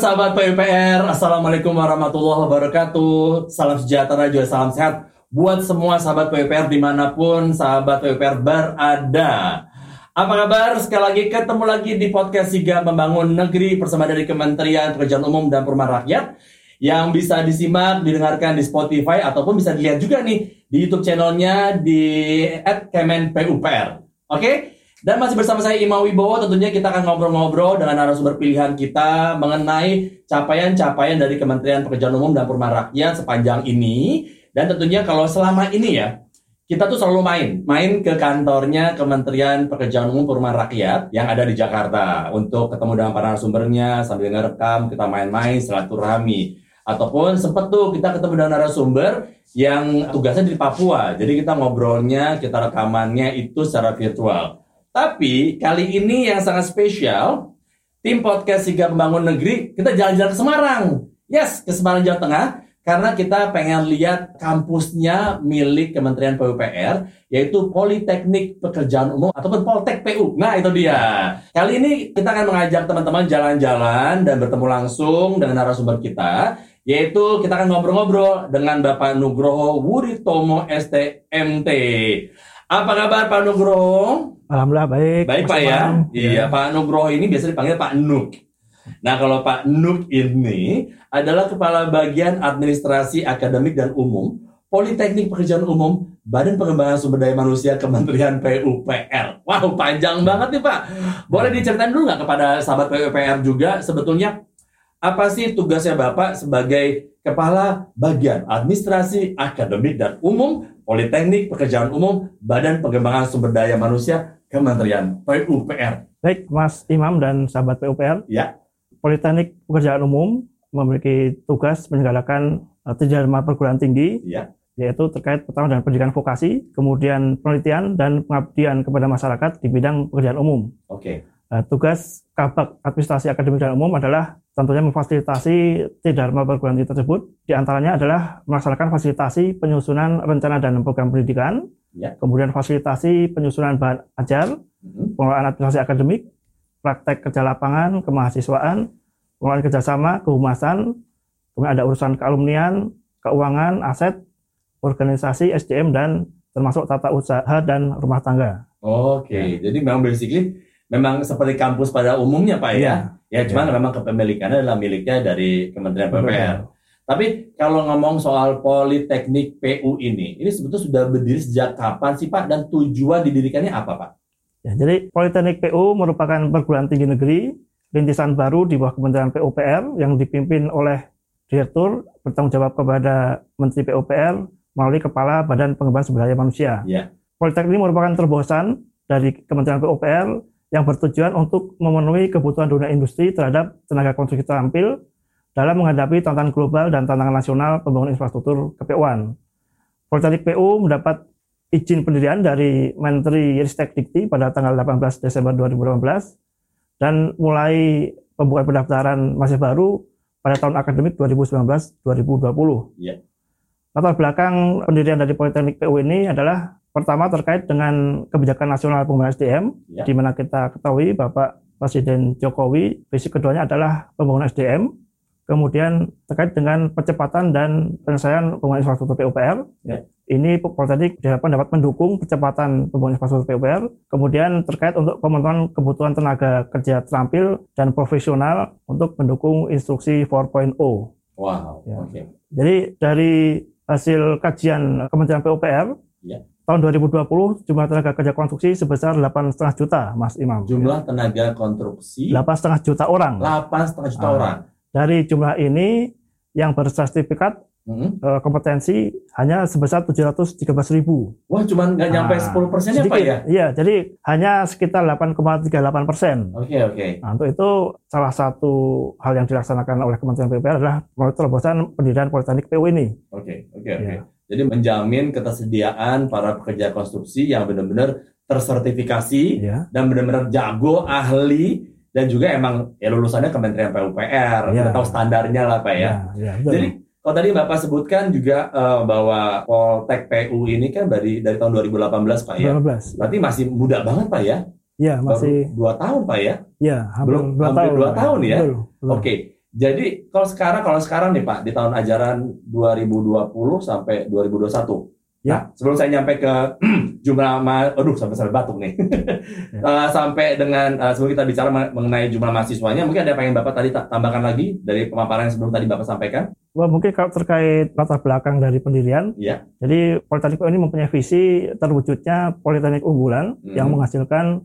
Sahabat PUPR Assalamualaikum warahmatullahi wabarakatuh Salam sejahtera juga salam sehat Buat semua sahabat PUPR di mana pun sahabat PUPR berada Apa kabar? Sekali lagi ketemu lagi di podcast Siga Membangun Negeri Bersama dari Kementerian Pekerjaan Umum dan Perumahan Rakyat Yang bisa disimak, didengarkan di Spotify Ataupun bisa dilihat juga nih di Youtube channelnya di @kemenpupr Oke? Dan masih bersama saya Ima Wibowo, tentunya kita akan ngobrol-ngobrol dengan narasumber pilihan kita mengenai capaian-capaian dari Kementerian Pekerjaan Umum dan Perumahan Rakyat sepanjang ini. Dan tentunya kalau selama ini ya, kita tuh selalu main, main ke kantornya Kementerian Pekerjaan Umum Perumahan Rakyat yang ada di Jakarta untuk ketemu dengan para narasumbernya sambil ngerekam, kita main-main, silaturahmi. Ataupun sempat tuh kita ketemu dengan narasumber yang tugasnya di Papua. Jadi kita ngobrolnya, kita rekamannya itu secara virtual. Tapi kali ini yang sangat spesial, tim podcast Siga Membangun Negeri, kita jalan-jalan ke Semarang. Yes, ke Semarang Jawa Tengah. Karena kita pengen lihat kampusnya milik Kementerian PUPR, yaitu Politeknik Pekerjaan Umum ataupun Poltek PU. Nah, itu dia. Kali ini kita akan mengajak teman-teman jalan-jalan dan bertemu langsung dengan narasumber kita, yaitu kita akan ngobrol-ngobrol dengan Bapak Nugroho Wuritomo STMT. Apa kabar Pak Nugroho? Alhamdulillah baik. Baik Mas Pak ya. Iya, Pak Nugroho ini biasa dipanggil Pak Nuk. Nah, kalau Pak Nuk ini adalah Kepala Bagian Administrasi Akademik dan Umum Politeknik Pekerjaan Umum Badan Pengembangan Sumber Daya Manusia Kementerian PUPR. Wow, panjang banget nih Pak. Boleh diceritain dulu nggak kepada sahabat PUPR juga sebetulnya apa sih tugasnya Bapak sebagai Kepala Bagian Administrasi Akademik dan Umum Politeknik Pekerjaan Umum Badan Pengembangan Sumber Daya Manusia Kementerian PUPR. Baik Mas Imam dan sahabat PUPR. Ya. Politeknik Pekerjaan Umum memiliki tugas menyelenggarakan tiga dharma perguruan tinggi Ya. yaitu terkait pertama dengan pendidikan vokasi, kemudian penelitian dan pengabdian kepada masyarakat di bidang pekerjaan umum. Oke. Uh, tugas Kabak Administrasi Akademik dan Umum adalah tentunya memfasilitasi tiga dharma perguruan tinggi tersebut. Di antaranya adalah melaksanakan fasilitasi penyusunan rencana dan program pendidikan, Ya. kemudian fasilitasi penyusunan bahan ajar, Mhm. pengelolaan administrasi akademik, praktek kerja lapangan, kemahasiswaan, pengelolaan kerjasama, kehumasan, kemudian ada urusan kealumnian, keuangan, aset, organisasi, SDM, dan termasuk tata usaha dan rumah tangga. Oke. Jadi memang basically memang seperti kampus pada umumnya Pak ya. Ya, cuman Ya. memang kepemilikannya adalah miliknya dari Kementerian PUPR. Tapi kalau ngomong soal Politeknik PU ini, ini sebetulnya sudah berdiri sejak kapan sih Pak dan tujuan didirikannya apa Pak? Ya, jadi Politeknik PU merupakan perguruan tinggi negeri rintisan baru di bawah Kementerian PUPR yang dipimpin oleh Direktur bertanggung jawab kepada Menteri PUPR melalui Kepala Badan Pengembangan Sumber Daya Manusia. Ya. Politeknik ini merupakan terobosan dari Kementerian PUPR yang bertujuan untuk memenuhi kebutuhan dunia industri terhadap tenaga konstruksi terampil dalam menghadapi tantangan global dan tantangan nasional pembangunan infrastruktur KPU-an. Politeknik PU mendapat izin pendirian dari Menteri Ristek Dikti pada tanggal 18 Desember 2018 dan mulai pembukaan pendaftaran masih baru pada tahun akademik 2019-2020. Iya. Latar belakang pendirian dari Politeknik PU ini adalah pertama terkait dengan kebijakan nasional pembangunan SDM, Ya. di mana kita ketahui Bapak Presiden Jokowi, visi keduanya adalah pembangunan SDM, kemudian terkait dengan percepatan dan penyelesaian pembangunan infrastruktur PUPR. Ya. Ini Politeknik diharapkan dapat mendukung percepatan pembangunan infrastruktur PUPR, kemudian terkait untuk pemenuhan kebutuhan tenaga kerja terampil dan profesional untuk mendukung instruksi 4.0. Wow. Ya. Oke. Jadi dari hasil kajian Kementerian PUPR Ya. Tahun 2020 jumlah tenaga kerja konstruksi sebesar 8,5 juta, Mas Imam. Jumlah tenaga konstruksi 8,5 juta orang. 8,5 juta Ah. orang. Dari jumlah ini yang bersertifikat Hmm. eh, kompetensi hanya sebesar 713 ribu. Wah, cuman nggak nyampe Ah, 10 persennya Pak ya? Iya, jadi hanya sekitar 8,38 persen. Oke, oke. Nah, untuk itu salah satu hal yang dilaksanakan oleh Kementerian PUPR adalah terobosan pendirian Politeknik PU ini. Oke, oke, oke. Ya. Jadi menjamin ketersediaan para pekerja konstruksi yang benar-benar tersertifikasi Ya, dan benar-benar jago, ahli, dan juga emang ya lulusannya Kementerian PUPR. Ya. Kita tahu standarnya lah Pak ya. ya, betul. Jadi kalau tadi Bapak sebutkan juga eh, bahwa Poltek PU ini kan dari dari tahun 2018 Pak ya. 19. Berarti masih muda banget Pak ya. Ya, masih Baru dua tahun Pak ya. ya hampir belum- dua hampir tahun. dua tahun ya? Betul, betul. Jadi kalau sekarang kalau sekarang nih Pak di tahun ajaran 2020 sampai 2021. Ya. Nah, sebelum saya nyampe ke jumlah ma aduh sampai sampai batuk nih. Ya. Eh, sampai dengan eh, sebelum kita bicara mengenai jumlah mahasiswanya, mungkin ada yang pengen Bapak tadi ta- tambahkan lagi dari pemaparan yang sebelum tadi Bapak sampaikan? Wah, mungkin kalau terkait latar belakang dari pendirian, Iya. jadi Politeknik ini mempunyai visi terwujudnya Politeknik unggulan Hmm. yang menghasilkan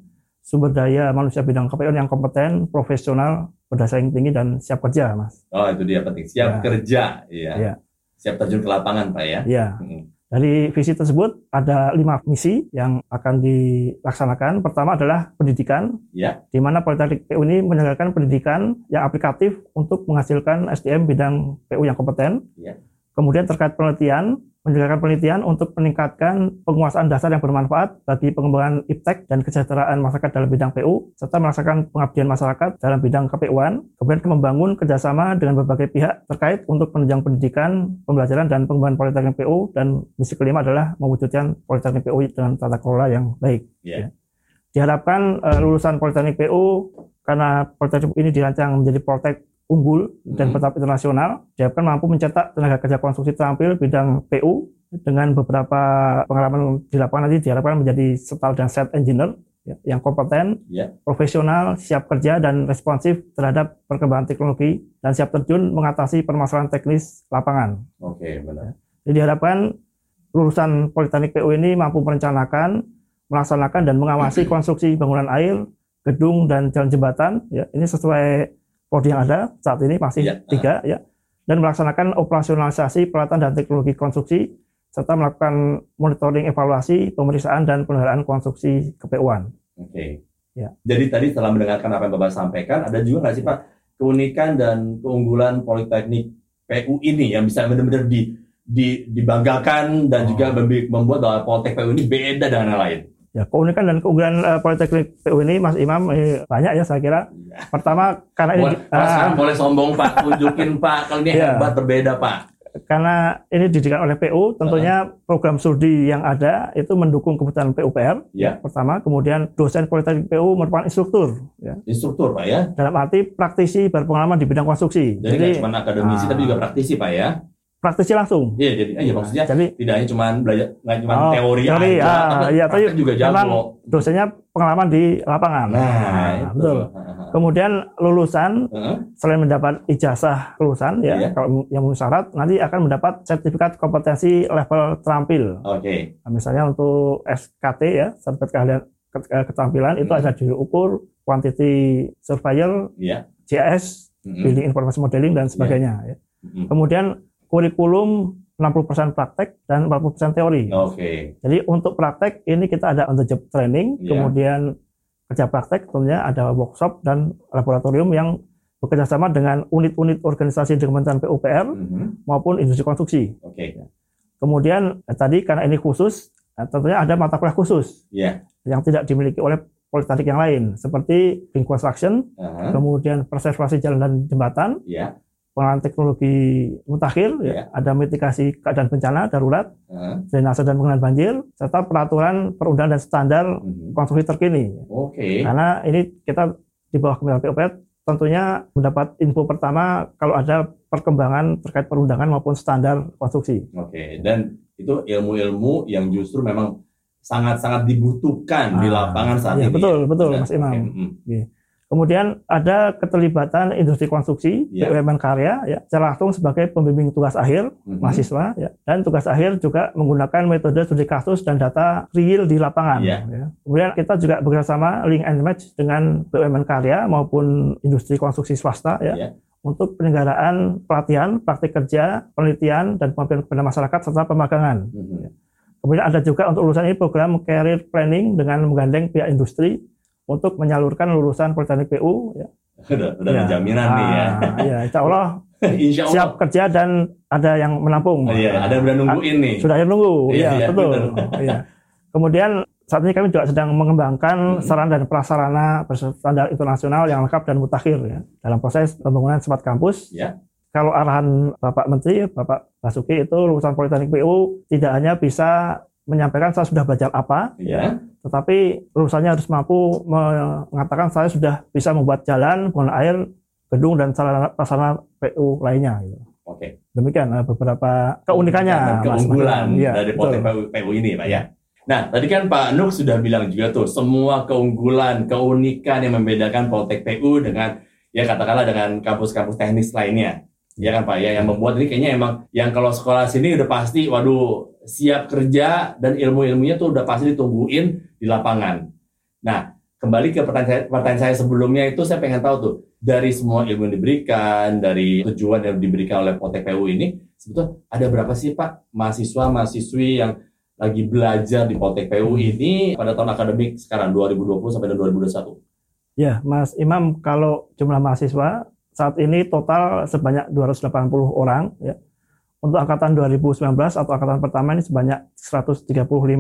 sumber daya manusia bidang KPU yang kompeten, profesional, bersaing tinggi dan siap kerja, Mas. Oh, itu dia penting. Siap Ya. kerja, iya. Ya. Siap terjun ke lapangan, Pak ya. Ya, Hmm. dari visi tersebut ada lima misi yang akan dilaksanakan. Pertama adalah pendidikan, Ya. di mana Politeknik PU ini menyelenggarakan pendidikan yang aplikatif untuk menghasilkan SDM bidang PU yang kompeten. Ya. Kemudian terkait penelitian, menyelenggarakan penelitian untuk meningkatkan penguasaan dasar yang bermanfaat bagi pengembangan iptek dan kesejahteraan masyarakat dalam bidang PU, serta melaksanakan pengabdian masyarakat dalam bidang KPUan. Kemudian membangun kerjasama dengan berbagai pihak terkait untuk penunjang pendidikan, pembelajaran, dan pengembangan Politeknik PU. Dan misi kelima adalah mewujudkan Politeknik PU dengan tata kelola yang baik. Ya. Diharapkan eh, lulusan Politeknik PU karena Politeknik PU ini dirancang menjadi Politek unggul dan Hmm. bertahap internasional, diharapkan mampu mencetak tenaga kerja konstruksi terampil bidang PU dengan beberapa pengalaman di lapangan nanti diharapkan menjadi settle dan set engineer ya, yang kompeten, Ya. profesional, siap kerja dan responsif terhadap perkembangan teknologi dan siap terjun mengatasi permasalahan teknis lapangan. Oke, benar. Jadi diharapkan lulusan Politeknik PU ini mampu merencanakan, melaksanakan dan mengawasi konstruksi bangunan air, gedung dan jalan jembatan. Ya, ini sesuai prodi yang ada saat ini masih Iya. tiga ya, dan melaksanakan operasionalisasi peralatan dan teknologi konstruksi serta melakukan monitoring evaluasi, pemeriksaan dan pemeliharaan konstruksi KPU-an. Oke. Ya. Jadi tadi setelah mendengarkan apa yang Bapak sampaikan, ada juga nggak sih Pak keunikan dan keunggulan Politeknik PU ini yang bisa benar-benar di, di- dibanggakan dan Oh. juga membuat bahwa Politek PU ini beda dengan yang lain. Ya, keunikan dan keunggulan eh, Politeknik PU ini Mas Imam eh, banyak ya saya kira. Pertama karena ini Boleh, Pak, ah, sekarang boleh sombong Pak, tunjukin Pak, kalau ini Iya. hebat berbeda Pak. karena ini didikan oleh PU, tentunya program studi yang ada itu mendukung kebutuhan PUPR. Ya. Pertama, kemudian dosen Politeknik PU merupakan instruktur, ya. Instruktur Pak ya. dalam arti praktisi berpengalaman di bidang konstruksi. Jadi, Jadi, cuma akademisi ah. tapi juga praktisi Pak ya. Praktisi langsung. Iya jadi iya maksudnya Jadi tidak hanya cuma belajar nggak cuma Oh, teori, teori, aja, ah, tapi iya, tapi juga memang jago. dosennya pengalaman di lapangan. Nah, itu. betul. Kemudian lulusan Heeh. selain mendapat ijazah lulusan ya Iya. kalau yang memenuhi syarat nanti akan mendapat sertifikat kompetensi level terampil. Oke. Nah, misalnya untuk SKT ya, sertifikat keahlian ke- ke- keterampilan itu Hmm. ada diukur quantity surveyor, Iya. JS, Mm-mm. building information modeling dan sebagainya. ya. Mm-mm. Kemudian kurikulum 60% praktek dan 40% teori. Oke. Jadi untuk praktek ini kita ada on the job training, Iya. kemudian kerja praktek tentunya ada workshop dan laboratorium yang bekerja sama dengan unit-unit organisasi di Kementerian PUPR Mhm. maupun industri konstruksi. Oke. Kemudian eh, tadi karena ini khusus, eh, tentunya ada mata kuliah khusus Iya. yang tidak dimiliki oleh politeknik yang lain seperti Construction, Aha. kemudian preservasi jalan dan jembatan, Iya. Pengelolaan teknologi mutakhir, Iya. ya, ada mitigasi keadaan bencana darurat, Aha. drainase dan pengelolaan banjir, serta peraturan perundangan dan standar Mhm. konstruksi terkini. Oke. Karena ini kita di bawah Kementerian PUPR tentunya mendapat info pertama kalau ada perkembangan terkait perundangan maupun standar konstruksi. Oke. Dan itu ilmu-ilmu yang justru memang sangat-sangat dibutuhkan di Ah, lapangan saat iya, ini. betul, betul, Mas Imam. mhm. Kemudian ada keterlibatan industri konstruksi Iya. BUMN karya ya secara langsung sebagai pembimbing tugas akhir Mhm. mahasiswa ya dan tugas akhir juga menggunakan metode studi kasus dan data real di lapangan. Iya. ya. Kemudian kita juga bekerjasama link and match dengan BUMN karya maupun industri konstruksi swasta ya Iya. untuk penyelenggaraan pelatihan, praktik kerja, penelitian, dan pengabdian kepada masyarakat serta pemagangan. Mhm. Kemudian ada juga untuk lulusan ini program career planning dengan menggandeng pihak industri untuk menyalurkan lulusan Politeknik PU. Ya. Udah, udah ada jaminan nih ya. Ah, ya, insya Allah Insya Allah. siap kerja dan ada yang menampung. Oh, iya, ada yang udah nungguin nih. Sudah yang nunggu, Iya, ya betul. Iya. Kemudian saat ini kami juga sedang mengembangkan Hmm. sarana dan prasarana berstandar internasional yang lengkap dan mutakhir ya dalam proses pembangunan smart kampus. Ya. Kalau arahan Bapak Menteri, Bapak Basuki itu lulusan Politeknik PU tidak hanya bisa menyampaikan saya sudah belajar apa, Ya. tetapi lulusannya harus mampu mengatakan saya sudah bisa membuat jalan, buang air, gedung dan sarana prasarana PU lainnya. Gitu. Oke. Demikian eh, beberapa keunikannya, Dan Mas. keunggulan Iya, dari betul. Politek PU, PU ini, Pak ya. Nah, tadi kan Pak Nuk sudah bilang juga tuh semua keunggulan, keunikan yang membedakan Politek PU dengan ya katakanlah dengan kampus-kampus teknis lainnya. Ya kan Pak ya yang membuat ini kayaknya emang yang kalau sekolah sini udah pasti waduh siap kerja dan ilmu-ilmunya tuh udah pasti ditungguin di lapangan. Nah, kembali ke pertanyaan saya, pertanyaan saya sebelumnya itu saya pengen tahu tuh dari semua ilmu yang diberikan, dari tujuan yang diberikan oleh Politek PU ini sebetulnya ada berapa sih Pak mahasiswa-mahasiswi yang lagi belajar di Politek PU ini pada tahun akademik sekarang 2020 sampai dengan 2021? Ya, Mas Imam, kalau jumlah mahasiswa saat ini total sebanyak 280 orang. Ya. Untuk angkatan 2019 atau angkatan pertama ini sebanyak 135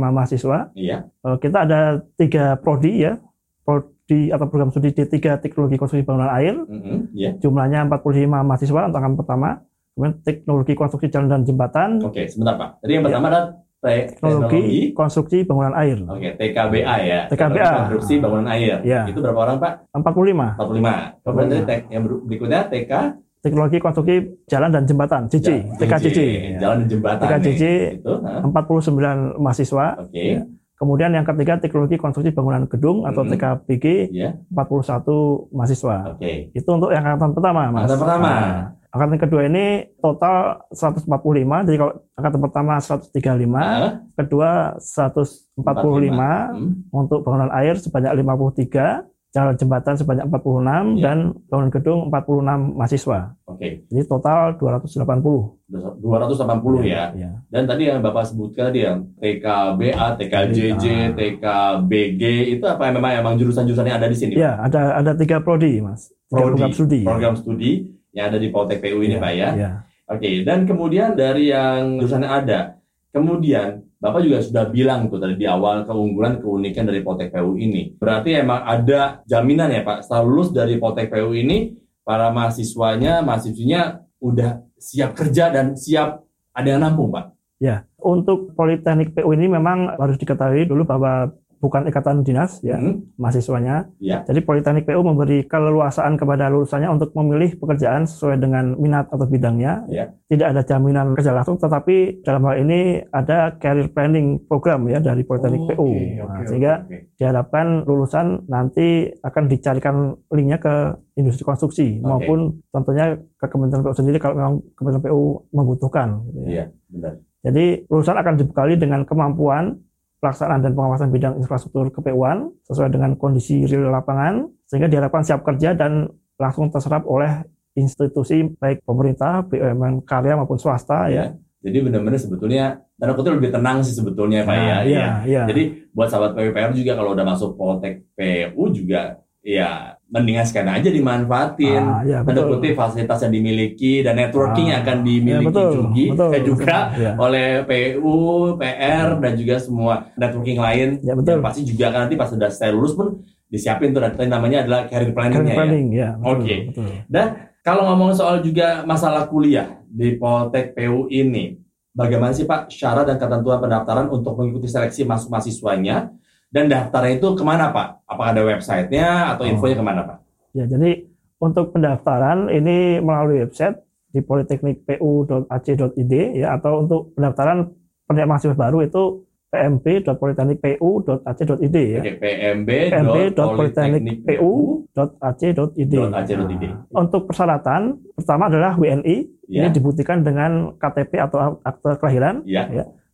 mahasiswa. Iya. Eh, Kita ada tiga prodi ya, prodi atau program studi D3 Teknologi Konstruksi Bangunan Air. Mhm, Iya. Jumlahnya 45 mahasiswa untuk angkatan pertama. Kemudian Teknologi Konstruksi Jalan dan Jembatan, Oke, sebentar Pak. Tadi yang pertama adalah te- Teknologi teknologi Konstruksi Bangunan Air. Oke, TKBA ya. TKBA. Konstruksi Bangunan Air. Iya. Itu berapa orang, Pak? 45. 45. Kemudian tadi tek- yang ber- berikutnya TK Teknologi Konstruksi Jalan dan Jembatan, JJ, Ja- TKJJ. JJ, Jalan dan Jembatan. TKJJ. nih. Itu, hah? 49 mahasiswa. Oke. Ya. Kemudian yang ketiga teknologi konstruksi bangunan gedung atau Mhm. TKBG Iya. 41 mahasiswa. Oke. Itu untuk yang angkatan pertama, Mas. Angkatan pertama. Nah, angkatan kedua ini total 145. Jadi kalau angkatan pertama 135, Hah? kedua 145 Hmm. untuk bangunan air sebanyak 53, jalan jembatan sebanyak 46 Iya. dan bangunan gedung 46 mahasiswa. Oke. Jadi total 280. 280 ya. Ya. Dan tadi yang Bapak sebutkan tadi yang TKBA, TKJJ, TKBG itu apa memang emang jurusan-jurusan yang ada di sini? Ya, ada ada tiga prodi, Mas. Prodi, program studi. program studi yang ada di Politek PU ini, Ya, Pak ya. ya. Oke, dan kemudian dari yang jurusan ada, kemudian Bapak juga sudah bilang tuh tadi di awal keunggulan keunikan dari Politek PU ini. Berarti emang ada jaminan ya Pak, setelah lulus dari Politek PU ini, para mahasiswanya, mahasiswinya udah siap kerja dan siap ada yang nampung Pak. Untuk Politeknik PU ini memang harus diketahui dulu bahwa bukan ikatan dinas ya Hmm, mahasiswanya. Ya. Jadi Politeknik PU memberi keleluasaan kepada lulusannya untuk memilih pekerjaan sesuai dengan minat atau bidangnya. Ya. Tidak ada jaminan kerja langsung, tetapi dalam hal ini ada career planning program ya dari Politeknik PU. Oke, Nah, oke, sehingga oke. diharapkan lulusan nanti akan dicarikan linknya ke industri konstruksi Oke. maupun tentunya ke Kementerian PU sendiri kalau memang Kementerian PU membutuhkan. gitu ya. Iya, benar. Jadi lulusan akan dibekali dengan kemampuan pelaksanaan dan pengawasan bidang infrastruktur KPU-an sesuai dengan kondisi real lapangan sehingga diharapkan siap kerja dan langsung terserap oleh institusi baik pemerintah, BUMN karya maupun swasta ya. Jadi benar-benar sebetulnya tanda kutip lebih tenang sih sebetulnya Pak ya. Nah, iya, iya. Jadi buat sahabat PUPR juga kalau udah masuk Poltek PU juga ya mendingan sekalian aja dimanfaatin. Ah, Tanda kutip fasilitas yang dimiliki dan networking yang Ah, akan iya, dimiliki betul, juga, betul, eh, juga Iya. oleh PU, PR dan juga semua networking lain. Ya, betul. Yang pasti juga kan nanti pas sudah saya lulus pun disiapin tuh nanti namanya adalah career planning Career ya. planning ya. betul, Oke. betul. Kalau ngomong soal juga masalah kuliah di Poltek PU ini, bagaimana sih Pak syarat dan ketentuan pendaftaran untuk mengikuti seleksi masuk mahasiswanya? Dan daftarnya itu ke mana Pak? Apakah ada websitenya atau Oh. infonya ke mana Pak? Ya, jadi untuk pendaftaran ini melalui website di politeknikpu.ac.id ya atau untuk pendaftaran pendidik mahasiswa baru itu pmb.politeknikpu.ac.id ya. Oke, pmb. pmb.politeknikpu.ac.id. .ac.id. Nah, untuk persyaratan pertama adalah WNI Ya. ini dibuktikan dengan KTP atau akte kelahiran. Ya.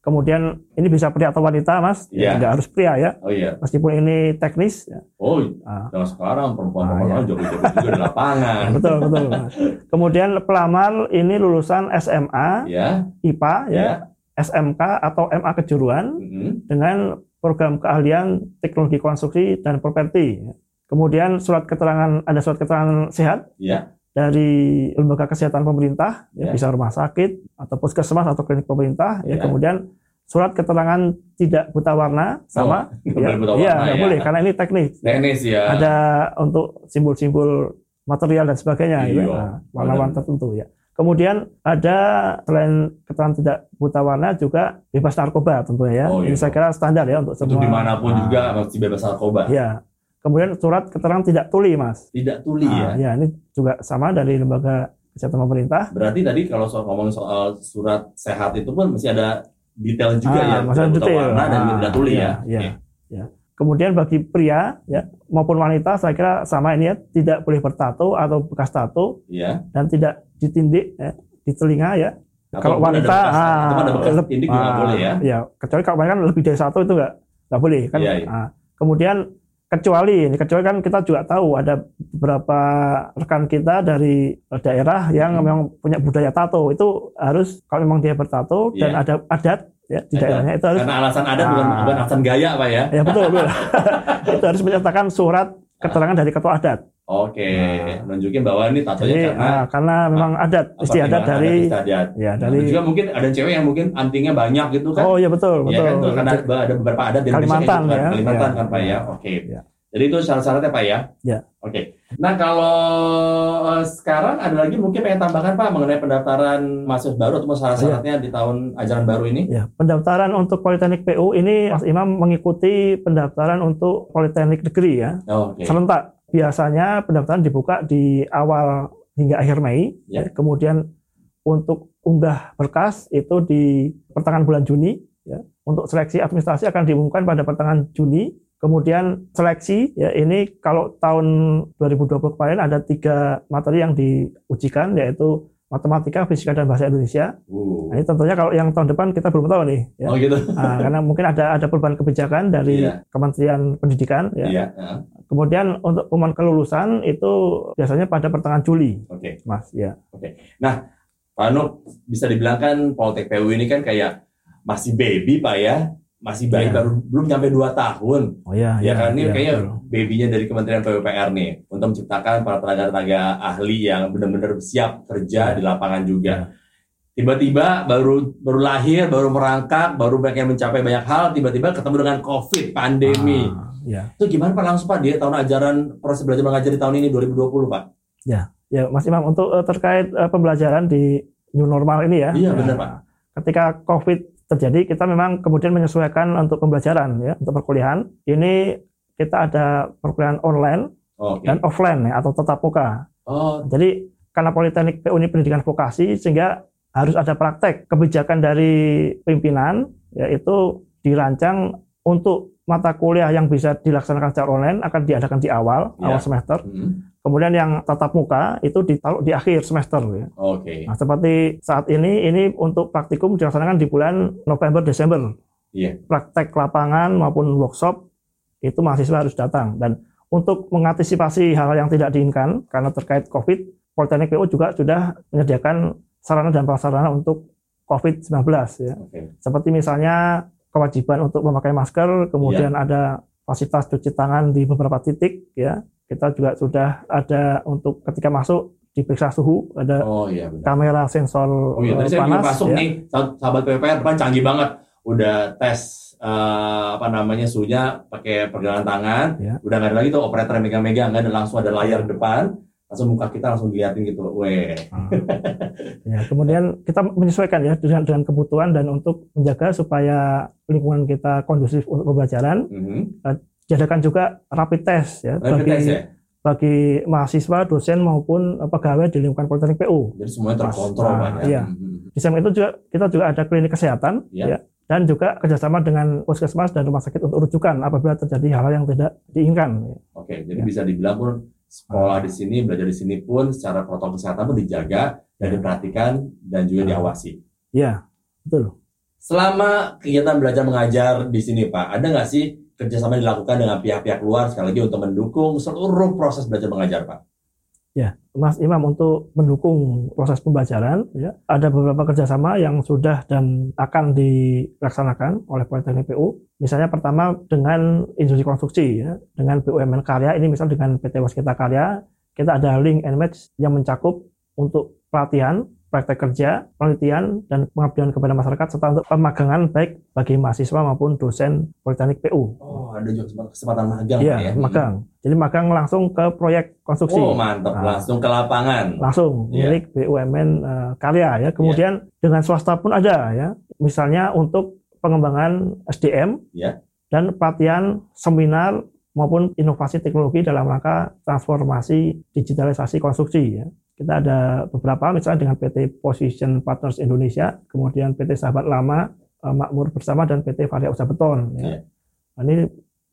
Kemudian ini bisa pria atau wanita, Mas. Iya. Tidak harus pria ya. Oh iya. Meskipun ini teknis. Ya. Oh, Ah, jangan sekarang perempuan-perempuan Ah, iya. joget-joget juga di lapangan. betul, betul. Mas. Kemudian pelamar ini lulusan SMA, Ya, IPA, ya, ya. SMK atau MA kejuruan Mhm. dengan program keahlian teknologi konstruksi dan properti. Kemudian surat keterangan ada surat keterangan sehat Ya, dari lembaga kesehatan pemerintah, ya, Ya. bisa rumah sakit atau puskesmas atau klinik pemerintah. Ya. Ya. Kemudian surat keterangan tidak buta warna sama. nggak ya, buta iya, warna nggak ya. boleh karena ini teknis. teknis ya. Ada untuk simbol-simbol material dan sebagainya, gitu. Iya. Nah, warna-warna tertentu ya. Kemudian ada selain keterangan tidak buta warna juga bebas narkoba tentunya ya. Oh, Ini iya. saya kira standar ya untuk semua. Untuk di mana pun Nah, juga masih bebas narkoba. Ya. Kemudian surat keterangan tidak tuli, Mas. Tidak tuli Nah, ya. ya, ini juga sama dari lembaga kesehatan pemerintah. Berarti tadi kalau soal ngomong soal surat sehat itu pun masih ada detail juga Ah, ya. masalah detail. warna dan Ah, tidak tuli iya, ya. iya. Oke. Kemudian bagi pria ya maupun wanita saya kira sama ini ya tidak boleh bertato atau bekas tato Iya. dan tidak ditindik ya, di telinga ya. Kalau Ataupun ada wanita bekas- ah, ada bekas tindik juga ah, boleh ya. Ya, kecuali kalau kan lebih dari satu itu nggak nggak boleh kan. Iya, iya. Ah, kemudian kecuali ini kecuali kan kita juga tahu ada beberapa rekan kita dari daerah yang Hmm. memang punya budaya tato itu harus kalau memang dia bertato dan Iya. ada adat ya di daerahnya itu harus Karena alasan adat bukan, Ah. bukan alasan gaya Pak ya. ya betul betul itu harus menyertakan surat keterangan dari ketua adat Oke, Nah. nunjukin bahwa ini tatonya jadi karena ah, karena memang adat istiadat dari adat istiadat. ya Nah, dari juga mungkin ada cewek yang mungkin antingnya banyak gitu kan. oh iya betul Iya betul kan, tuh, karena ada, ada beberapa adat di Indonesia Kalimantan gitu kan. ya. Kalimantan Iya. kan Pak ya. Oke. Iya. Jadi itu syarat-syaratnya Pak ya. Iya. Oke. Nah kalau eh, sekarang ada lagi mungkin pengen tambahkan Pak mengenai pendaftaran mahasiswa baru atau syarat-syaratnya di tahun ajaran baru ini? Ya, pendaftaran untuk Politeknik PU ini Mas Imam mengikuti pendaftaran untuk Politeknik Negeri ya. Oh, Oke. Serentak. Biasanya pendaftaran dibuka di awal hingga akhir Mei. Ya. Kemudian untuk unggah berkas itu di pertengahan bulan Juni. Ya. Untuk seleksi administrasi akan diumumkan pada pertengahan Juni. Kemudian seleksi ya ini kalau tahun 2020 kemarin ada tiga materi yang diujikan yaitu matematika, fisika dan bahasa Indonesia. Uh. Nah, ini tentunya kalau yang tahun depan kita belum tahu nih. Ya. Oh gitu. Nah, karena mungkin ada ada perubahan kebijakan dari Iya. Kementerian Pendidikan. Ya. Iya. Heeh. Kemudian untuk pengumuman kelulusan itu biasanya pada pertengahan Juli, Oke. Mas. Ya. Pak Nur bisa dibilang kan Poltek PU ini kan kayak masih baby Pak ya. Masih bayi Iya. baru belum sampai 2 tahun. Oh ya. Ya kan ini ya, kayaknya betul. babynya dari Kementerian PUPR nih untuk menciptakan para tenaga-tenaga ahli yang benar-benar siap kerja Ya. di lapangan juga. Ya. Tiba-tiba baru baru lahir, baru merangkak, baru pengen mencapai banyak hal, tiba-tiba ketemu dengan COVID, pandemi. Ah, ya. Itu gimana Pak langsung Pak di tahun ajaran proses belajar mengajar di tahun ini 2020 Pak? Ya, Mas Imam untuk eh, terkait eh, pembelajaran di new normal ini ya. Iya, ya, benar, Pak. Ketika COVID terjadi, kita memang kemudian menyesuaikan untuk pembelajaran ya, untuk perkuliahan. Ini kita ada perkuliahan online Oke. dan offline ya, atau tatap muka. Oh, Jadi karena Politeknik PU ini pendidikan vokasi sehingga harus ada praktek kebijakan dari pimpinan yaitu dirancang untuk mata kuliah yang bisa dilaksanakan secara online akan diadakan di awal Ya. awal semester. hmm, Kemudian yang tatap muka itu ditaruh di akhir semester. ya. oke. Nah, seperti saat ini ini untuk praktikum dilaksanakan di bulan November Desember. Iya. Praktek lapangan maupun workshop itu mahasiswa harus datang dan untuk mengantisipasi hal yang tidak diinginkan karena terkait COVID, Politeknik PU juga sudah menyediakan sarana dan prasarana untuk COVID-19 ya. Oke. Seperti misalnya kewajiban untuk memakai masker, kemudian Iya. ada fasilitas cuci tangan di beberapa titik ya. Kita juga sudah ada untuk ketika masuk diperiksa suhu, ada Oh iya benar. kamera sensor Oh iya, tadi saya panas masuk ya. nih, sah- sahabat PPR depan canggih banget. Udah tes eh, apa namanya suhunya pakai pergelangan tangan. Ya. Udah nggak ada lagi tuh operator yang megang-megang, nggak ada langsung ada layar depan. Langsung muka kita langsung diliatin gitu. Weh. Ya, kemudian kita menyesuaikan ya dengan dengan kebutuhan dan untuk menjaga supaya lingkungan kita kondusif untuk pembelajaran. Mhm. Diadakan juga rapid test ya Rapid bagi test ya. bagi mahasiswa, dosen maupun pegawai di lingkungan Politeknik PU. Jadi semuanya terkontrol Nah, Pak ya. iya. Mhm. Di samping itu juga kita juga ada klinik kesehatan Ya. ya, dan juga kerjasama dengan puskesmas dan rumah sakit untuk rujukan apabila terjadi hal yang tidak diinginkan. ya. Oke, jadi Ya. bisa dibilang pun sekolah di sini, belajar di sini pun secara protokol kesehatan pun dijaga dan Ya. diperhatikan dan juga Ah. diawasi. Ya, betul. Selama kegiatan belajar mengajar di sini Pak, ada nggak sih kerjasama dilakukan dengan pihak-pihak luar sekali lagi untuk mendukung seluruh proses belajar mengajar Pak? Ya, Mas Imam untuk mendukung proses pembelajaran, ya, ada beberapa kerjasama yang sudah dan akan dilaksanakan oleh Politeknik PU. Misalnya pertama dengan industri konstruksi, ya, dengan BUMN Karya, ini misal dengan PT Waskita Karya, kita ada link and match yang mencakup untuk pelatihan, praktek kerja, penelitian, dan pengabdian kepada masyarakat, serta untuk pemagangan baik bagi mahasiswa maupun dosen Politeknik PU. Oh, ada juga kesempatan magang Iya, ya? magang. Jadi magang langsung ke proyek konstruksi. Oh, mantap. Nah. Langsung ke lapangan. langsung Iya. milik BUMN eh, karya ya. Kemudian dengan swasta pun ada ya. Misalnya untuk pengembangan SDM Iya. dan pelatihan seminar maupun inovasi teknologi dalam rangka transformasi digitalisasi konstruksi ya. Kita ada beberapa misalnya dengan PT Position Partners Indonesia, kemudian PT Sahabat Lama, eh, Makmur Bersama dan PT Varia Usaha Beton ya. Iya. Nah, Ini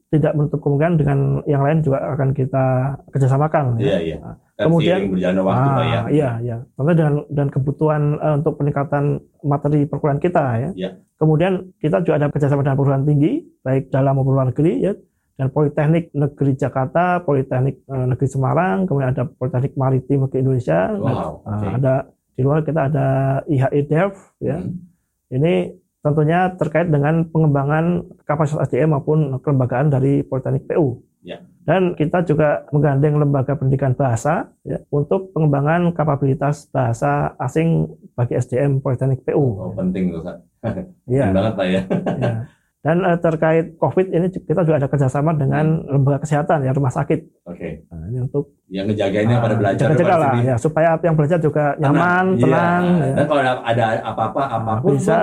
tidak menutup kemungkinan dengan yang lain juga akan kita kerjasamakan. ya. Iya, iya. Nah, Kan kemudian- seiring berjalannya waktu Pak ya. Ah, Iya, iya. Tentu dan dan kebutuhan eh, untuk peningkatan materi perkuliahan kita ya. Iya. Kemudian kita juga ada kerjasama dengan perguruan tinggi, baik dalam maupun luar negeri ya. Dan Politeknik Negeri Jakarta, Politeknik eh, Negeri Semarang, kemudian ada Politeknik Maritim Negeri Indonesia, dan, Wow, eh, oke. ada di luar kita ada IHI Dev ya. Hmm. Ini tentunya terkait dengan pengembangan kapasitas SDM maupun kelembagaan dari Politeknik PU. Ya. Dan kita juga menggandeng lembaga pendidikan bahasa ya, untuk pengembangan kapabilitas bahasa asing bagi SDM Politeknik Oh, PU. penting tuh. Ya, Penting banget Pak ya. ya. Dan eh, terkait COVID ini kita juga ada kerjasama dengan lembaga kesehatan ya rumah sakit. Oke. Nah, ini untuk Yang ngejagainnya pada ah, belajar jaga-jaga pada lah ya supaya yang belajar juga nyaman, Iya. tenang, ya. Dan kalau ada, apa-apa, apa pun bisa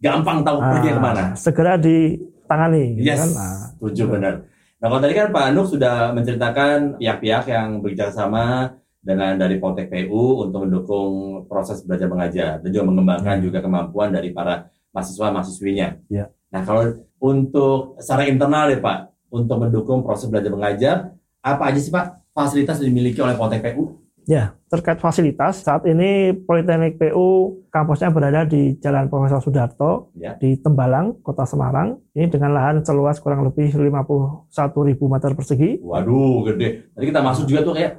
gampang tahu pergi ah, ke mana. segera ditangani. gitu Yes, kan. Nah, setuju benar. Nah kalau tadi kan Pak Anuk sudah menceritakan pihak-pihak yang bekerja sama dengan dari Poltek PU untuk mendukung proses belajar mengajar dan juga mengembangkan juga kemampuan dari para mahasiswa-mahasiswinya. Ya. Nah kalau untuk secara internal ya Pak, untuk mendukung proses belajar mengajar, apa aja sih Pak fasilitas yang dimiliki oleh Poltek PU? Ya, terkait fasilitas, saat ini Politeknik PU kampusnya berada di Jalan Profesor Sudarto Ya. di Tembalang, Kota Semarang. Ini dengan lahan seluas kurang lebih 51.000 meter persegi. Waduh, gede. Tadi kita masuk juga tuh kayak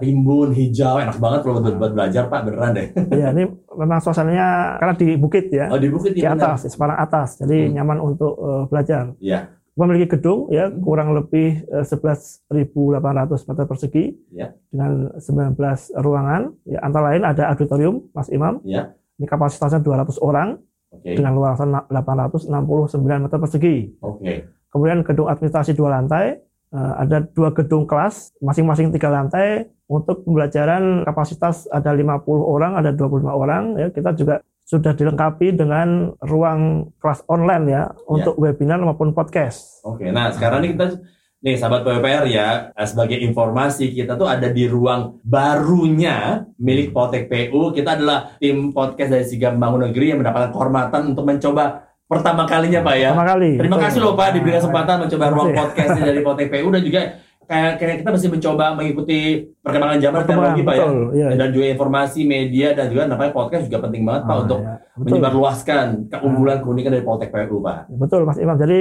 rimbun, hijau, enak banget kalau buat, buat belajar Pak, beneran deh. ya, ini memang suasananya karena di bukit ya, Oh di bukit di ya, benar. atas, di Semarang atas. Jadi Hmm. nyaman untuk eh, belajar. Iya. Memiliki gedung ya kurang lebih eh, 11.800 meter persegi Ya. dengan 19 ruangan. Ya, antara lain ada auditorium, Mas Imam. Ya. Ini kapasitasnya 200 orang Oke. dengan luasan 869 meter persegi. Oke. Kemudian gedung administrasi dua lantai, ada dua gedung kelas, masing-masing tiga lantai. Untuk pembelajaran kapasitas ada 50 orang, ada 25 orang. Ya, kita juga sudah dilengkapi dengan ruang kelas online ya untuk webinar maupun podcast. Oke, nah sekarang nih kita nih sahabat PWPR ya eh, sebagai informasi kita tuh ada di ruang barunya milik Poltek PU. Kita adalah tim podcast dari Sigap Bangun Negeri yang mendapatkan kehormatan untuk mencoba pertama kalinya Pak ya. Pertama kali. Terima Betul. kasih loh Pak diberi kesempatan mencoba ruang podcast dari Poltek PU dan juga kayak kayak kita masih mencoba mengikuti perkembangan zaman teknologi Pak ya. betul, iya. Dan juga informasi media dan juga namanya podcast juga penting banget Pak Ah, untuk ya, betul. menyebarluaskan keunggulan keunikan dari Poltek PU Pak. Betul Mas Imam. Jadi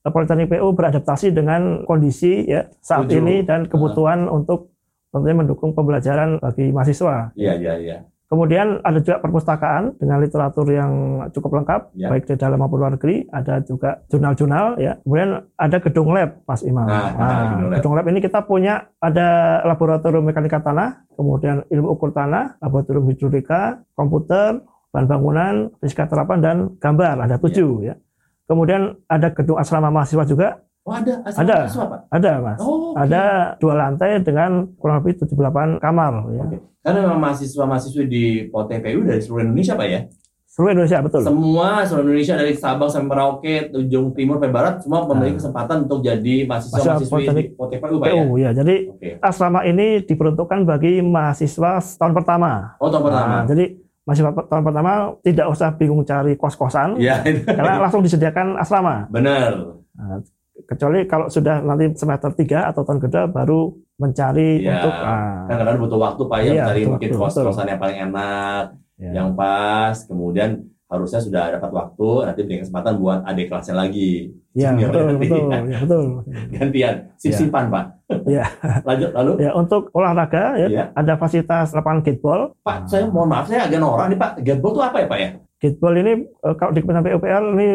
eh, Politeknik PU beradaptasi dengan kondisi ya saat Setuju. ini dan kebutuhan untuk tentunya mendukung pembelajaran bagi mahasiswa. Iya iya iya. Kemudian ada juga perpustakaan dengan literatur yang cukup lengkap, Ya. baik di dalam maupun luar negeri. Ada juga jurnal-jurnal, ya. Kemudian ada gedung lab, Mas Imam. Nah, gedung lab. gedung lab ini kita punya ada laboratorium mekanika tanah, kemudian ilmu ukur tanah, laboratorium hidrolika, komputer, bahan bangunan, fisika terapan dan gambar. Ada tujuh, ya. Kemudian ada gedung asrama mahasiswa juga, Oh ada asal Ada. mahasiswa, Pak. ada, Mas. Oh, oke. Ada dua lantai dengan kurang lebih 78 kamar, ya. Oke. Karena memang mahasiswa-mahasiswi di POTPU dari seluruh Indonesia, Pak ya. Seluruh Indonesia, betul. Semua seluruh Indonesia dari Sabang sampai Merauke, ujung timur sampai barat, semua memiliki kesempatan untuk jadi mahasiswa-mahasiswi di Politeknik POTPU, Pak ya. Ya. Jadi Oke. asrama ini diperuntukkan bagi mahasiswa tahun pertama. Oh, tahun pertama. Nah, jadi mahasiswa tahun pertama tidak usah bingung cari kos-kosan Iya, karena langsung disediakan asrama. benar. Nah, kecuali kalau sudah nanti semester 3 atau tahun kedua baru mencari Iya. untuk ah, Kan kadang butuh waktu, Pak ya, Iya, mencari mungkin kos-kosan yang paling enak, ya. yang pas, kemudian harusnya sudah dapat waktu nanti beri kesempatan buat adik kelasnya lagi Ya, Junior betul, nanti. betul, ya, betul. gantian sip-sipan pak Ya. lanjut lalu Ya, untuk olahraga ya, ya ada fasilitas lapangan gateball. pak saya mohon maaf saya agak norak nih pak gateball itu apa ya pak ya Gateball ini eh, kalau di Kementerian PUPR ini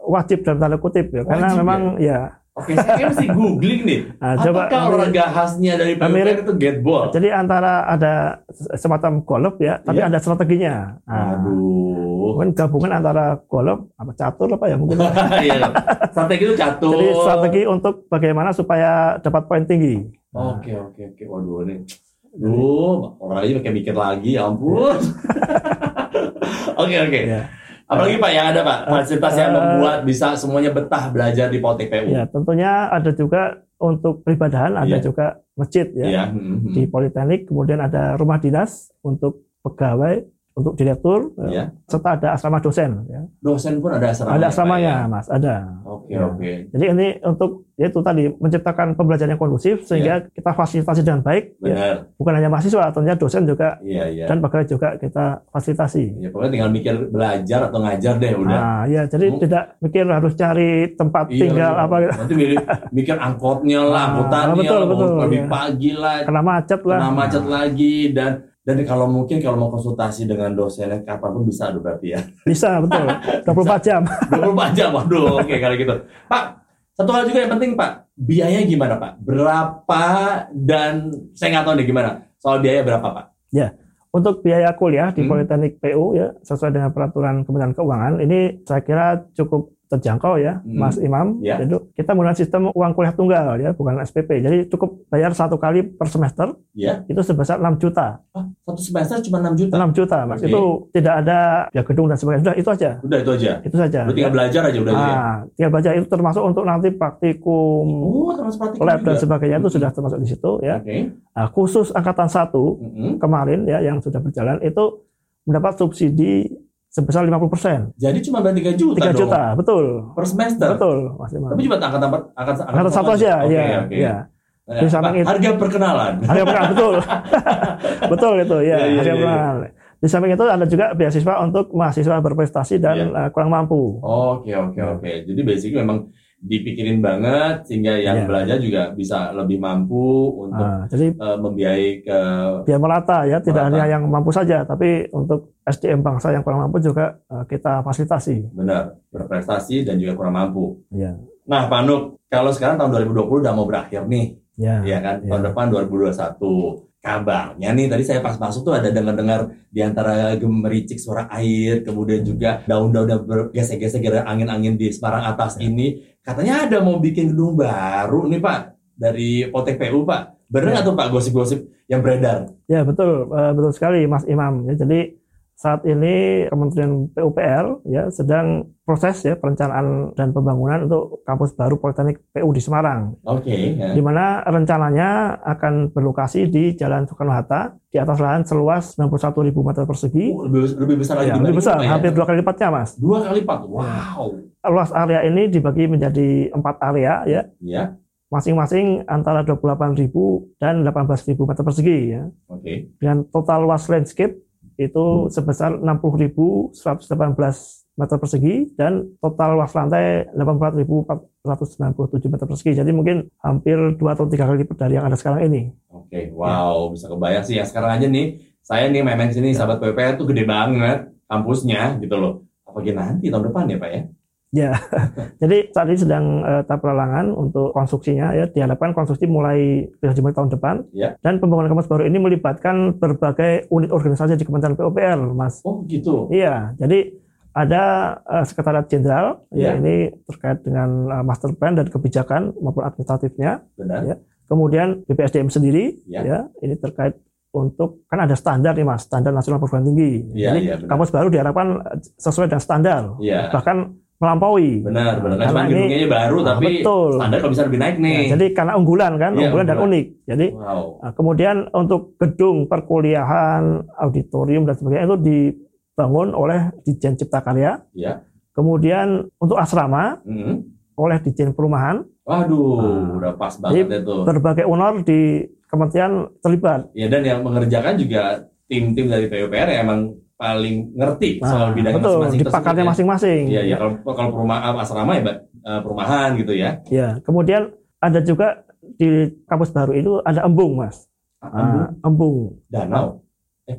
wajib dalam tanda kutip ya, karena Wajib memang ya. oke saya mesti googling nih Nah, coba apakah olahraga khasnya dari PUPR Mirip. itu gateball Jadi antara ada semacam golf ya, tapi Iya. ada strateginya. Nah, aduh mungkin gabungan antara golf apa catur apa ya mungkin. Iya. strategi itu catur Jadi strategi untuk bagaimana supaya dapat poin tinggi. Oke oke oke. Waduh ini. Duh, orang aja pakai mikir lagi, ya ampun. Oke oke. Ya. Apalagi Pak yang ada Pak fasilitas yang Eh, membuat bisa semuanya betah belajar di Poltek PU. Ya, tentunya ada juga untuk peribadahan, ada Iya. juga masjid ya. Iya. hmm, hmm. Di Politeknik, kemudian ada rumah dinas untuk pegawai, untuk direktur, ya, serta ada asrama dosen. Ya. Dosen pun ada asrama. Ada asramanya, Mas, ada. Oke Ya. oke. Jadi ini untuk ya itu tadi menciptakan pembelajaran yang kondusif sehingga kita fasilitasi dengan baik. Ya. Bukan hanya mahasiswa, tentunya dosen juga Iya iya. dan pegawai juga kita fasilitasi. Ya, pokoknya tinggal mikir belajar atau ngajar deh udah. Nah, ya jadi Hmm. tidak mikir harus cari tempat Iya, tinggal iya. apa gitu. Nanti mikir, mikir angkotnya lah, Ah, angkutannya betul, lah, betul, lebih iya. pagi lah, kena macet lah. kena macet lagi dan dan kalau mungkin kalau mau konsultasi dengan dosennya kapan pun bisa aduh berarti ya. Bisa betul. 24 jam. 24 jam waduh oke kali gitu. Pak satu hal juga yang penting Pak. Biaya gimana Pak? Berapa dan saya nggak tahu nih gimana. Soal biaya berapa Pak? Untuk biaya kuliah di Hmm. Politeknik PU ya sesuai dengan peraturan Kementerian Keuangan ini saya kira cukup terjangkau ya, Hmm. Mas Imam. Ya. Jadi kita menggunakan sistem uang kuliah tunggal ya, bukan SPP. Jadi cukup bayar satu kali per semester ya itu sebesar 6 juta. ah, satu semester cuma 6 juta 6 juta, Mas. Oke. Itu tidak ada ya gedung dan sebagainya. Sudah itu aja. udah itu aja Itu saja. lu tinggal belajar aja udah gitu ya Ah, tinggal baca itu termasuk untuk nanti praktikum oh termasuk praktikum lab dan sebagainya itu Hmm. sudah termasuk di situ ya. oke Nah, khusus angkatan satu Mm-mm. kemarin ya yang sudah berjalan itu mendapat subsidi sebesar 50%. jadi cuma bayar 3 juta 3 dong juta, betul. per semester Betul, Mas Imam. tapi cuma angkatan angkatan Angkatan satu aja, oke ya, oke ya. Nah, Di samping itu- harga perkenalan Harga perang, betul. betul itu ya, Iya, iya, harga iya. perang. Di samping itu ada juga beasiswa untuk mahasiswa berprestasi dan eh, kurang mampu. Oke oke oke. Jadi basically memang dipikirin banget sehingga yang Iya. belajar juga bisa lebih mampu untuk Nah, jadi eh, membiayai ke biar merata ya, tidak Merata. hanya yang mampu saja, tapi untuk SDM bangsa yang kurang mampu juga eh, kita fasilitasi. benar berprestasi dan juga kurang mampu. Ya, Nah, Pak Nuk, kalau sekarang tahun 2020 udah mau berakhir nih, ya, ya kan? Iya. Tahun depan 2021. Kabarnya nih tadi saya pas masuk tuh ada dengar-dengar di antara gemericik suara air, kemudian juga daun-daun bergesek-gesek gara angin-angin di Semarang atas Iya. ini. Katanya ada mau bikin gedung baru nih Pak dari Potek PU Pak. Bener Ya. nggak tuh Pak gosip-gosip yang beredar? ya betul, eh, betul sekali Mas Imam. Ya, jadi saat ini Kementerian PUPR ya sedang proses ya perencanaan dan pembangunan untuk kampus baru Politeknik PU di Semarang. Oke. ya. di mana rencananya akan berlokasi di Jalan Soekarno-Hatta di atas lahan seluas 91.000 meter persegi. Oh, lebih, lebih besar lagi Ya, lebih besar, ya? hampir dua kali lipatnya, Mas. dua kali lipat. Wow. Luas area ini dibagi menjadi empat area, ya, Ya. masing-masing antara 28.000 dan 18.000 meter persegi, ya. Oke. Dengan total luas landscape itu sebesar 60.118 meter persegi dan total luas lantai 84.497 meter persegi. Jadi mungkin hampir dua atau tiga kali lipat dari yang ada sekarang ini. Oke, wow, bisa kebayang sih. Yang sekarang aja nih, saya nih memang sini sahabat PPR tuh gede banget kampusnya gitu loh. Apalagi nanti tahun depan ya Pak ya? Jadi saat ini sedang eh, tahap pelelangan untuk konstruksinya ya diharapkan konstruksi mulai dimulai tahun depan Ya. dan pembangunan kampus baru ini melibatkan berbagai unit organisasi di Kementerian PUPR, Mas. Oh gitu. Iya, jadi ada eh, Sekretariat Jenderal ya Ya. ini terkait dengan eh, master plan dan kebijakan maupun administratifnya. Benar. Ya. Kemudian BPSDM sendiri Ya. ya ini terkait untuk kan ada standar nih Mas, standar nasional perguruan tinggi. Iya, jadi benar. kampus baru diharapkan sesuai dengan standar, Iya. bahkan melampaui. Benar, benar. Kan Karena ini- gedungnya baru, Nah, tapi betul. standar kalau bisa lebih naik nih. Ya, jadi karena unggulan kan, Iya, unggulan dan unggulan. unik. Jadi wow. nah, kemudian untuk gedung perkuliahan, auditorium dan sebagainya itu dibangun oleh Dijen Cipta Karya. Ya. Kemudian untuk asrama Mm. oleh Dijen Perumahan, Waduh, Nah. udah pas banget Jadi, itu. berbagai honor di kementerian terlibat. Ya dan yang mengerjakan juga tim-tim dari PUPR yang emang paling ngerti Nah, soal betul, masing-masing di tersebut pakarnya ya. masing-masing. Iya, iya. Kalau kalau perumahan asrama ya eh, perumahan gitu ya. Ya, kemudian ada juga di kampus baru itu ada embung, Mas. Embung, Ah, embung. danau.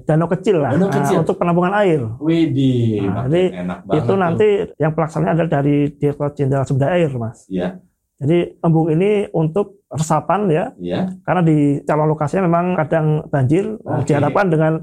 Danau kecil lah Danau ah, kecil. untuk penampungan air. Widih, Nah, jadi enak banget. itu tuh. nanti yang pelaksananya adalah dari Direktorat Jenderal Sumber Air, Mas. Iya, Jadi embung ini untuk resapan ya, iya. karena di calon lokasinya memang kadang banjir. Oke. Diharapkan dengan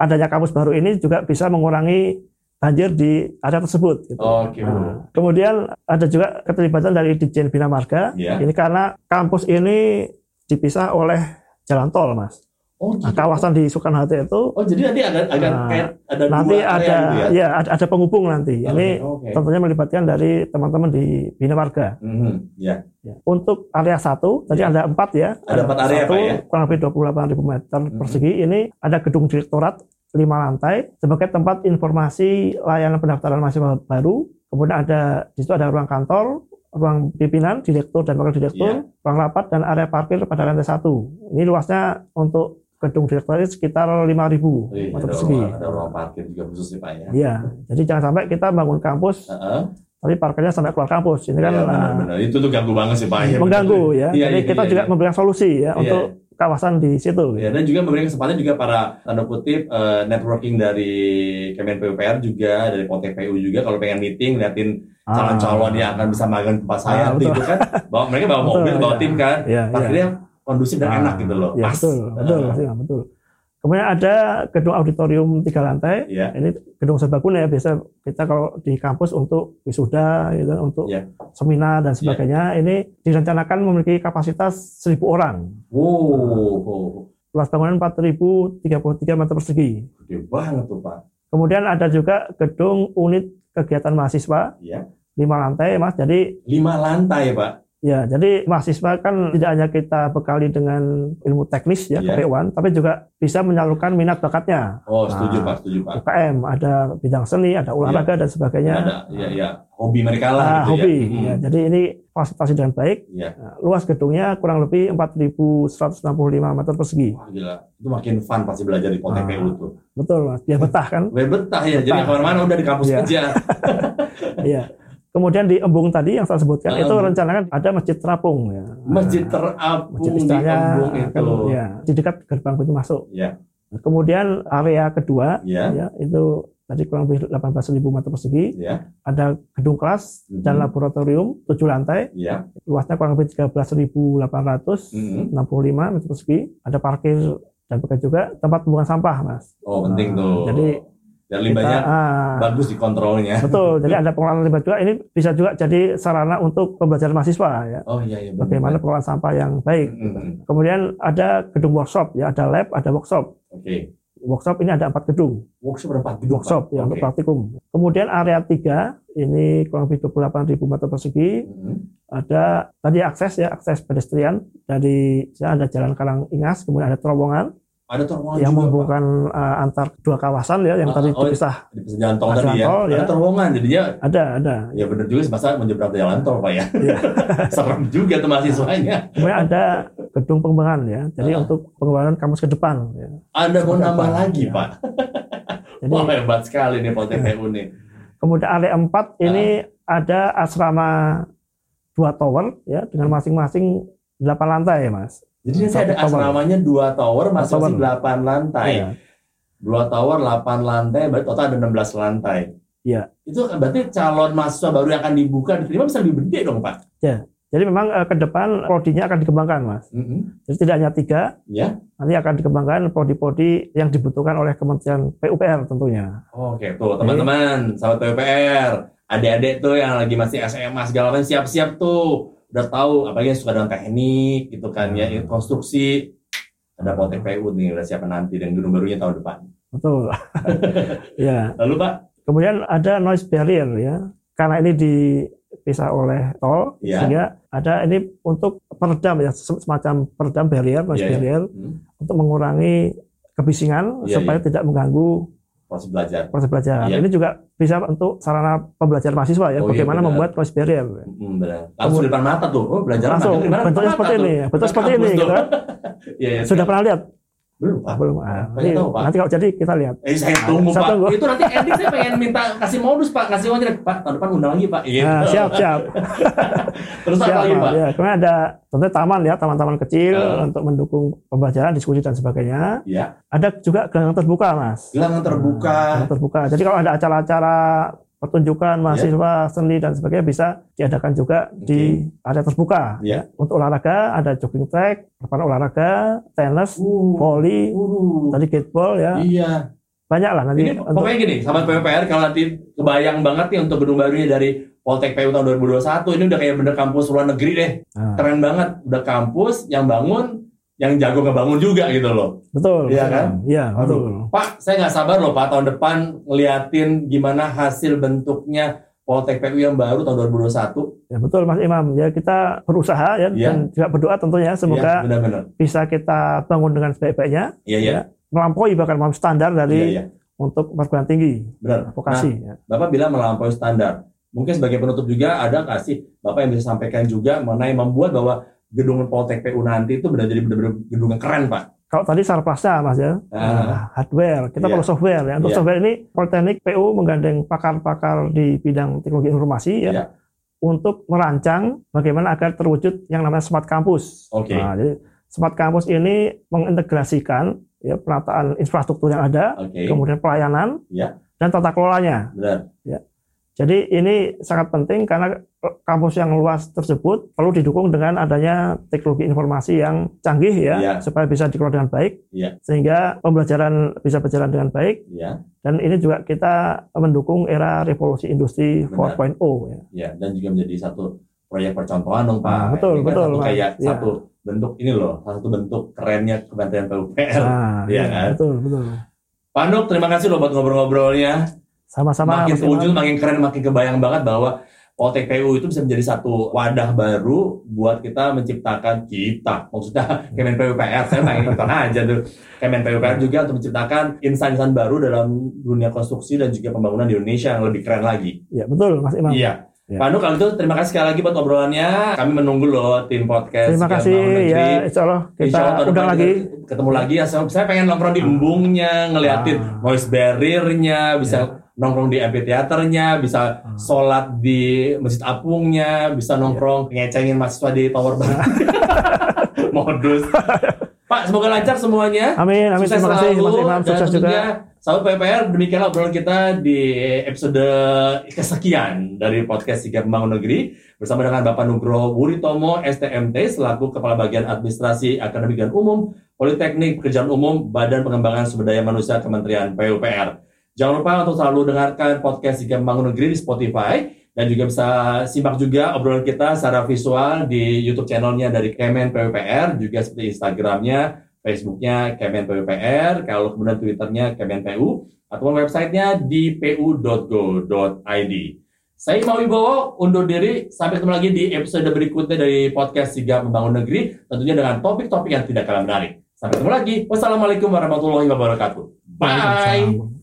adanya kampus baru ini juga bisa mengurangi banjir di area tersebut. Gitu. Oke, Bu. Nah, kemudian ada juga keterlibatan dari Ditjen Bina Marga. Iya. Ini karena kampus ini dipisah oleh jalan tol, Mas. Oh, Nah, gitu. kawasan di Soekarno Hatta itu Oh, jadi nanti ada ada Nah, kayak ada nanti dua ada gitu ya. ya ada, ada penghubung nanti. Oke, Ini oke. tentunya melibatkan dari teman-teman di Bina Marga. Mhm, Iya. Ya. Untuk area satu, tadi Ya. ada empat ya. Ada empat area, satu, Pak, ya? kurang lebih 28.000 meter Mhm. persegi. Ini ada gedung direktorat lima lantai sebagai tempat informasi layanan pendaftaran mahasiswa baru. Kemudian ada di situ ada ruang kantor, ruang pimpinan, direktur dan wakil direktur, Iya. ruang rapat dan area parkir pada lantai satu. Ini luasnya untuk gedung direktorat sekitar 5.000 Wih, meter ada persegi. ada ruang parkir juga khusus nih Pak ya. Iya, jadi jangan sampai kita bangun kampus, Heeh. tapi parkirnya sampai keluar kampus. Ini kan Iya, ah, benar-benar. Itu tuh ganggu banget sih Pak. Iya, mengganggu benar. ya. Iya, jadi iya, kita iya, juga iya. memberikan solusi ya Iya. untuk kawasan di situ. Ya, dan juga memberikan kesempatan juga para tanda kutip eh, networking dari Kemen PUPR juga dari POTPU juga kalau pengen meeting liatin Ah. calon-calon yang akan bisa magang tempat saya Ah, betul. gitu kan. Bawa mereka bawa Betul, mobil, bawa iya. tim kan. Iya, iya. Kondusif dan Ah, enak gitu loh. Ya, Pas. betul, betul, Ah, ya, betul. Kemudian ada gedung auditorium tiga lantai. Iya. Ini gedung serbaguna ya. Biasa kita kalau di kampus untuk wisuda, gitu, untuk Iya. seminar dan sebagainya. Ini direncanakan memiliki kapasitas 1000 orang. Wow, Luas bangunan 4033 meter persegi. gede banget tuh Pak. Kemudian ada juga gedung unit kegiatan mahasiswa Iya. lima lantai, mas. Jadi Lima lantai Pak. Ya, jadi mahasiswa kan tidak hanya kita bekali dengan ilmu teknis ya, Iya. KP1, tapi juga bisa menyalurkan minat bakatnya. Oh setuju Nah, Pak, setuju Pak. UKM, ada bidang seni, ada olahraga dan sebagainya. Ada, ya, ya, hobi mereka lah Ah, gitu hobi. ya. Hmm, Ya, jadi ini fasilitasi dengan baik. Iya. Nah, luas gedungnya kurang lebih 4.165 meter persegi. Wah gila, itu makin fun pasti belajar di POTPU Ah. tuh. Betul, Mas. Biar betah kan? Biar betah ya, jadi Betah. nggak ke mana-mana udah di kampus Iya. aja. Iya. Kemudian di Embung tadi yang saya sebutkan Ah, itu Embung. rencananya ada masjid terapung ya. Masjid Nah, terapung masjid di istilahnya Embung kan, itu. ya, di dekat gerbang pintu masuk. Iya. Kemudian area kedua Iya. ya itu tadi kurang lebih 18.000 meter persegi. Iya. Ada gedung kelas dan Mhm. laboratorium tujuh lantai, Iya. luasnya kurang lebih 13.865 Mhm. meter persegi. Ada parkir dan juga tempat pembuangan sampah, Mas. Oh penting Nah, tuh. Jadi Biar kita, limbahnya ah, bagus dikontrolnya. betul. jadi ada pengelolaan limbah juga. Ini bisa juga jadi sarana untuk pembelajaran mahasiswa ya. Oh iya iya. benar. Bagaimana pengelolaan sampah yang baik. Mhm. Kemudian ada gedung workshop ya, ada lab, ada workshop. Oke. Workshop ini ada empat gedung. Workshop berapa gedung? workshop ya untuk Oke. praktikum. Kemudian area 3 ini kurang lebih 28.000 meter persegi. Mhm. Ada tadi akses ya, akses pedestrian dari ya, ada jalan Karang Ingas, kemudian ada terowongan Ada terowongan yang juga, menghubungkan uh, antar dua kawasan ya, yang Ah, tadi oh, terpisah. Pak. di jalan tol tadi ya. tol, Ada ya. terowongan jadinya Ada, ada. ya bener juga masa menyeberang jalan tol Pak ya. Iya. Serem juga tuh mahasiswanya. Kemudian ada gedung pengembangan ya. Jadi Ah. untuk pengembangan kampus ke depan ya. Ada mau nambah lagi Ya. Pak. Jadi Wah hebat sekali nih POTPU nih. kemudian area 4 Ah. ini ada asrama dua tower ya dengan masing-masing 8 lantai, Mas. Jadi nanti ada Satu tower. asramanya dua tower masing-masing Tower. 8 lantai. Iya. Dua tower 8 lantai, berarti total ada 16 lantai. Iya. Itu kan berarti calon mahasiswa baru yang akan dibuka diterima bisa lebih gede dong Pak. Jadi memang eh, ke depan prodinya akan dikembangkan, Mas. Mhm. Jadi tidak hanya tiga, Ya. nanti akan dikembangkan prodi-prodi yang dibutuhkan oleh Kementerian PUPR tentunya. Oke tuh teman-teman, sahabat PUPR, adik-adik tuh yang lagi masih SMA segala macam siap-siap tuh. Udah tahu apalagi yang suka dengan teknik gitu kan ya, Hmm. konstruksi. Ada POTPU nih udah siapa nanti dan gedung barunya tahun depan. Betul. ya. Lalu Pak, Kemudian ada noise barrier ya. Karena ini dipisah oleh tol, Iya. sehingga ada ini untuk peredam ya, se- semacam peredam barrier, noise Iya, iya. barrier hmm, untuk mengurangi kebisingan Iya, supaya tidak mengganggu proses belajar. proses belajar. Iya. Ini juga bisa untuk sarana pembelajaran mahasiswa ya, Oh, iya, bagaimana benar. membuat noise barrier. Hmm, benar. Langsung di depan mata tuh. Oh, belajar Langsung, bentuknya seperti ini, bentuk seperti ini, gitu kan. Iya, iya. Sudah pernah lihat? Belum Pak. belum ah, nanti, tahu, Pak. nanti kalau jadi kita lihat Eh saya tunggu Saya Pak. tunggu. Itu nanti ending saya pengen minta kasih modus Pak, kasih uangnya Pak. Tahun depan undang lagi Pak. Gitu. Nah, siap siap Terus apa siap lagi Pak? ya kemudian ada tentunya taman ya taman-taman kecil Ah. untuk mendukung pembelajaran diskusi dan sebagainya Ya, ada juga gelanggang terbuka mas gelangan terbuka. Gelanggang terbuka jadi kalau ada acara-acara pertunjukan Ya. mahasiswa seni dan sebagainya bisa diadakan juga di area terbuka Ya. untuk olahraga ada jogging track lapangan olahraga tenis Uh, volley uh, tadi gateball ya Iya. banyak lah nanti Ini untuk- pokoknya gini, sahabat PUPR kalau nanti kebayang banget nih untuk gedung barunya dari Poltek PU tahun 2021 ini udah kayak bener kampus luar negeri deh. Nah, Keren banget, udah kampus yang bangun yang jago ngebangun juga gitu loh. betul Iya kan? iya betul Pak, saya nggak sabar loh Pak tahun depan ngeliatin gimana hasil bentuknya Poltek PU yang baru tahun 2021. ya betul Mas Imam ya kita berusaha ya Iya. dan juga berdoa tentunya semoga Iya, benar-benar. bisa kita bangun dengan sebaik-baiknya Iya, iya. Ya. melampaui bahkan melampaui standar dari iya. untuk perguruan tinggi Benar. vokasi ya. Bapak bilang melampaui standar. Mungkin sebagai penutup juga ada nggak sih Bapak yang bisa sampaikan juga mengenai membuat bahwa gedung Poltek PU nanti itu benar jadi benar-benar gedung yang keren Pak. Kalau tadi sarplasnya mas ya, Ah. Nah, hardware, kita Iya. perlu software ya. Untuk Iya. software ini Politeknik PU menggandeng pakar-pakar di bidang teknologi informasi ya, Iya. untuk merancang bagaimana agar terwujud yang namanya smart campus. Oke. Nah, jadi smart campus ini mengintegrasikan ya penataan infrastruktur yang ada, Oke. kemudian pelayanan Iya. dan tata kelolanya. Benar. Jadi ini sangat penting karena kampus yang luas tersebut perlu didukung dengan adanya teknologi informasi yang canggih ya, Iya. supaya bisa dikelola dengan baik, Iya. sehingga pembelajaran bisa berjalan dengan baik. Iya. Dan ini juga kita mendukung era revolusi industri Benar. 4.0 ya. Ya, dan juga menjadi satu proyek percontohan dong Pak. Nah, betul, Ini kan betul, Satu Mas. kayak Iya. satu bentuk ini loh, satu bentuk kerennya Kementerian PUPR. Nah, Iya iya, kan? betul, betul. Pak Nuk, terima kasih loh buat ngobrol-ngobrolnya. Sama-sama makin terwujud, makin keren, makin kebayang banget bahwa Poltek PU itu bisa menjadi satu wadah baru buat kita menciptakan kita, maksudnya Kemen PUPR, saya pengen ikutan aja tuh. Kemen PUPR juga untuk menciptakan insan-insan baru dalam dunia konstruksi dan juga pembangunan di Indonesia yang lebih keren lagi. Ya, betul Mas Imam. Iya. Iya. Pak Nuk, kalau itu terima kasih sekali lagi buat obrolannya. Kami menunggu loh tim podcast. Terima kasih ya, insya Allah kita Insya Allah undang lagi. ketemu lagi ya. Saya saya pengen nongkrong di embungnya, ngeliatin Ah. noise barrier-nya, bisa Ya. Nongkrong di amphitheater-nya, bisa Ah. sholat di masjid apungnya, bisa nongkrong ngecengin mahasiswa di tower bank. Modus. Pak, semoga lancar semuanya. Amin, amin. Sukses Terima kasih selalu, Mas Imam, sukses juga. Sahabat PPR, demikianlah obrolan kita di episode kesekian dari podcast Sigap Membangun Negeri bersama dengan Bapak Nugroho Wuritomo STMT selaku Kepala Bagian Administrasi Akademik dan Umum Politeknik Pekerjaan Umum Badan Pengembangan Sumber Daya Manusia Kementerian PUPR. Jangan lupa untuk selalu dengarkan podcast Sigap Membangun Negeri di Spotify dan juga bisa simak juga obrolan kita secara visual di YouTube channelnya dari Kemen PUPR juga seperti Instagramnya Facebooknya Kemen PUPR, kalau kemudian Twitternya Kemen PU, atau websitenya di pu.go.id. Saya Imam Wibowo, undur diri. Sampai ketemu lagi di episode berikutnya dari podcast Sigap Membangun Negeri, tentunya dengan topik-topik yang tidak kalah menarik. Sampai ketemu lagi. Wassalamualaikum warahmatullahi wabarakatuh. Bye.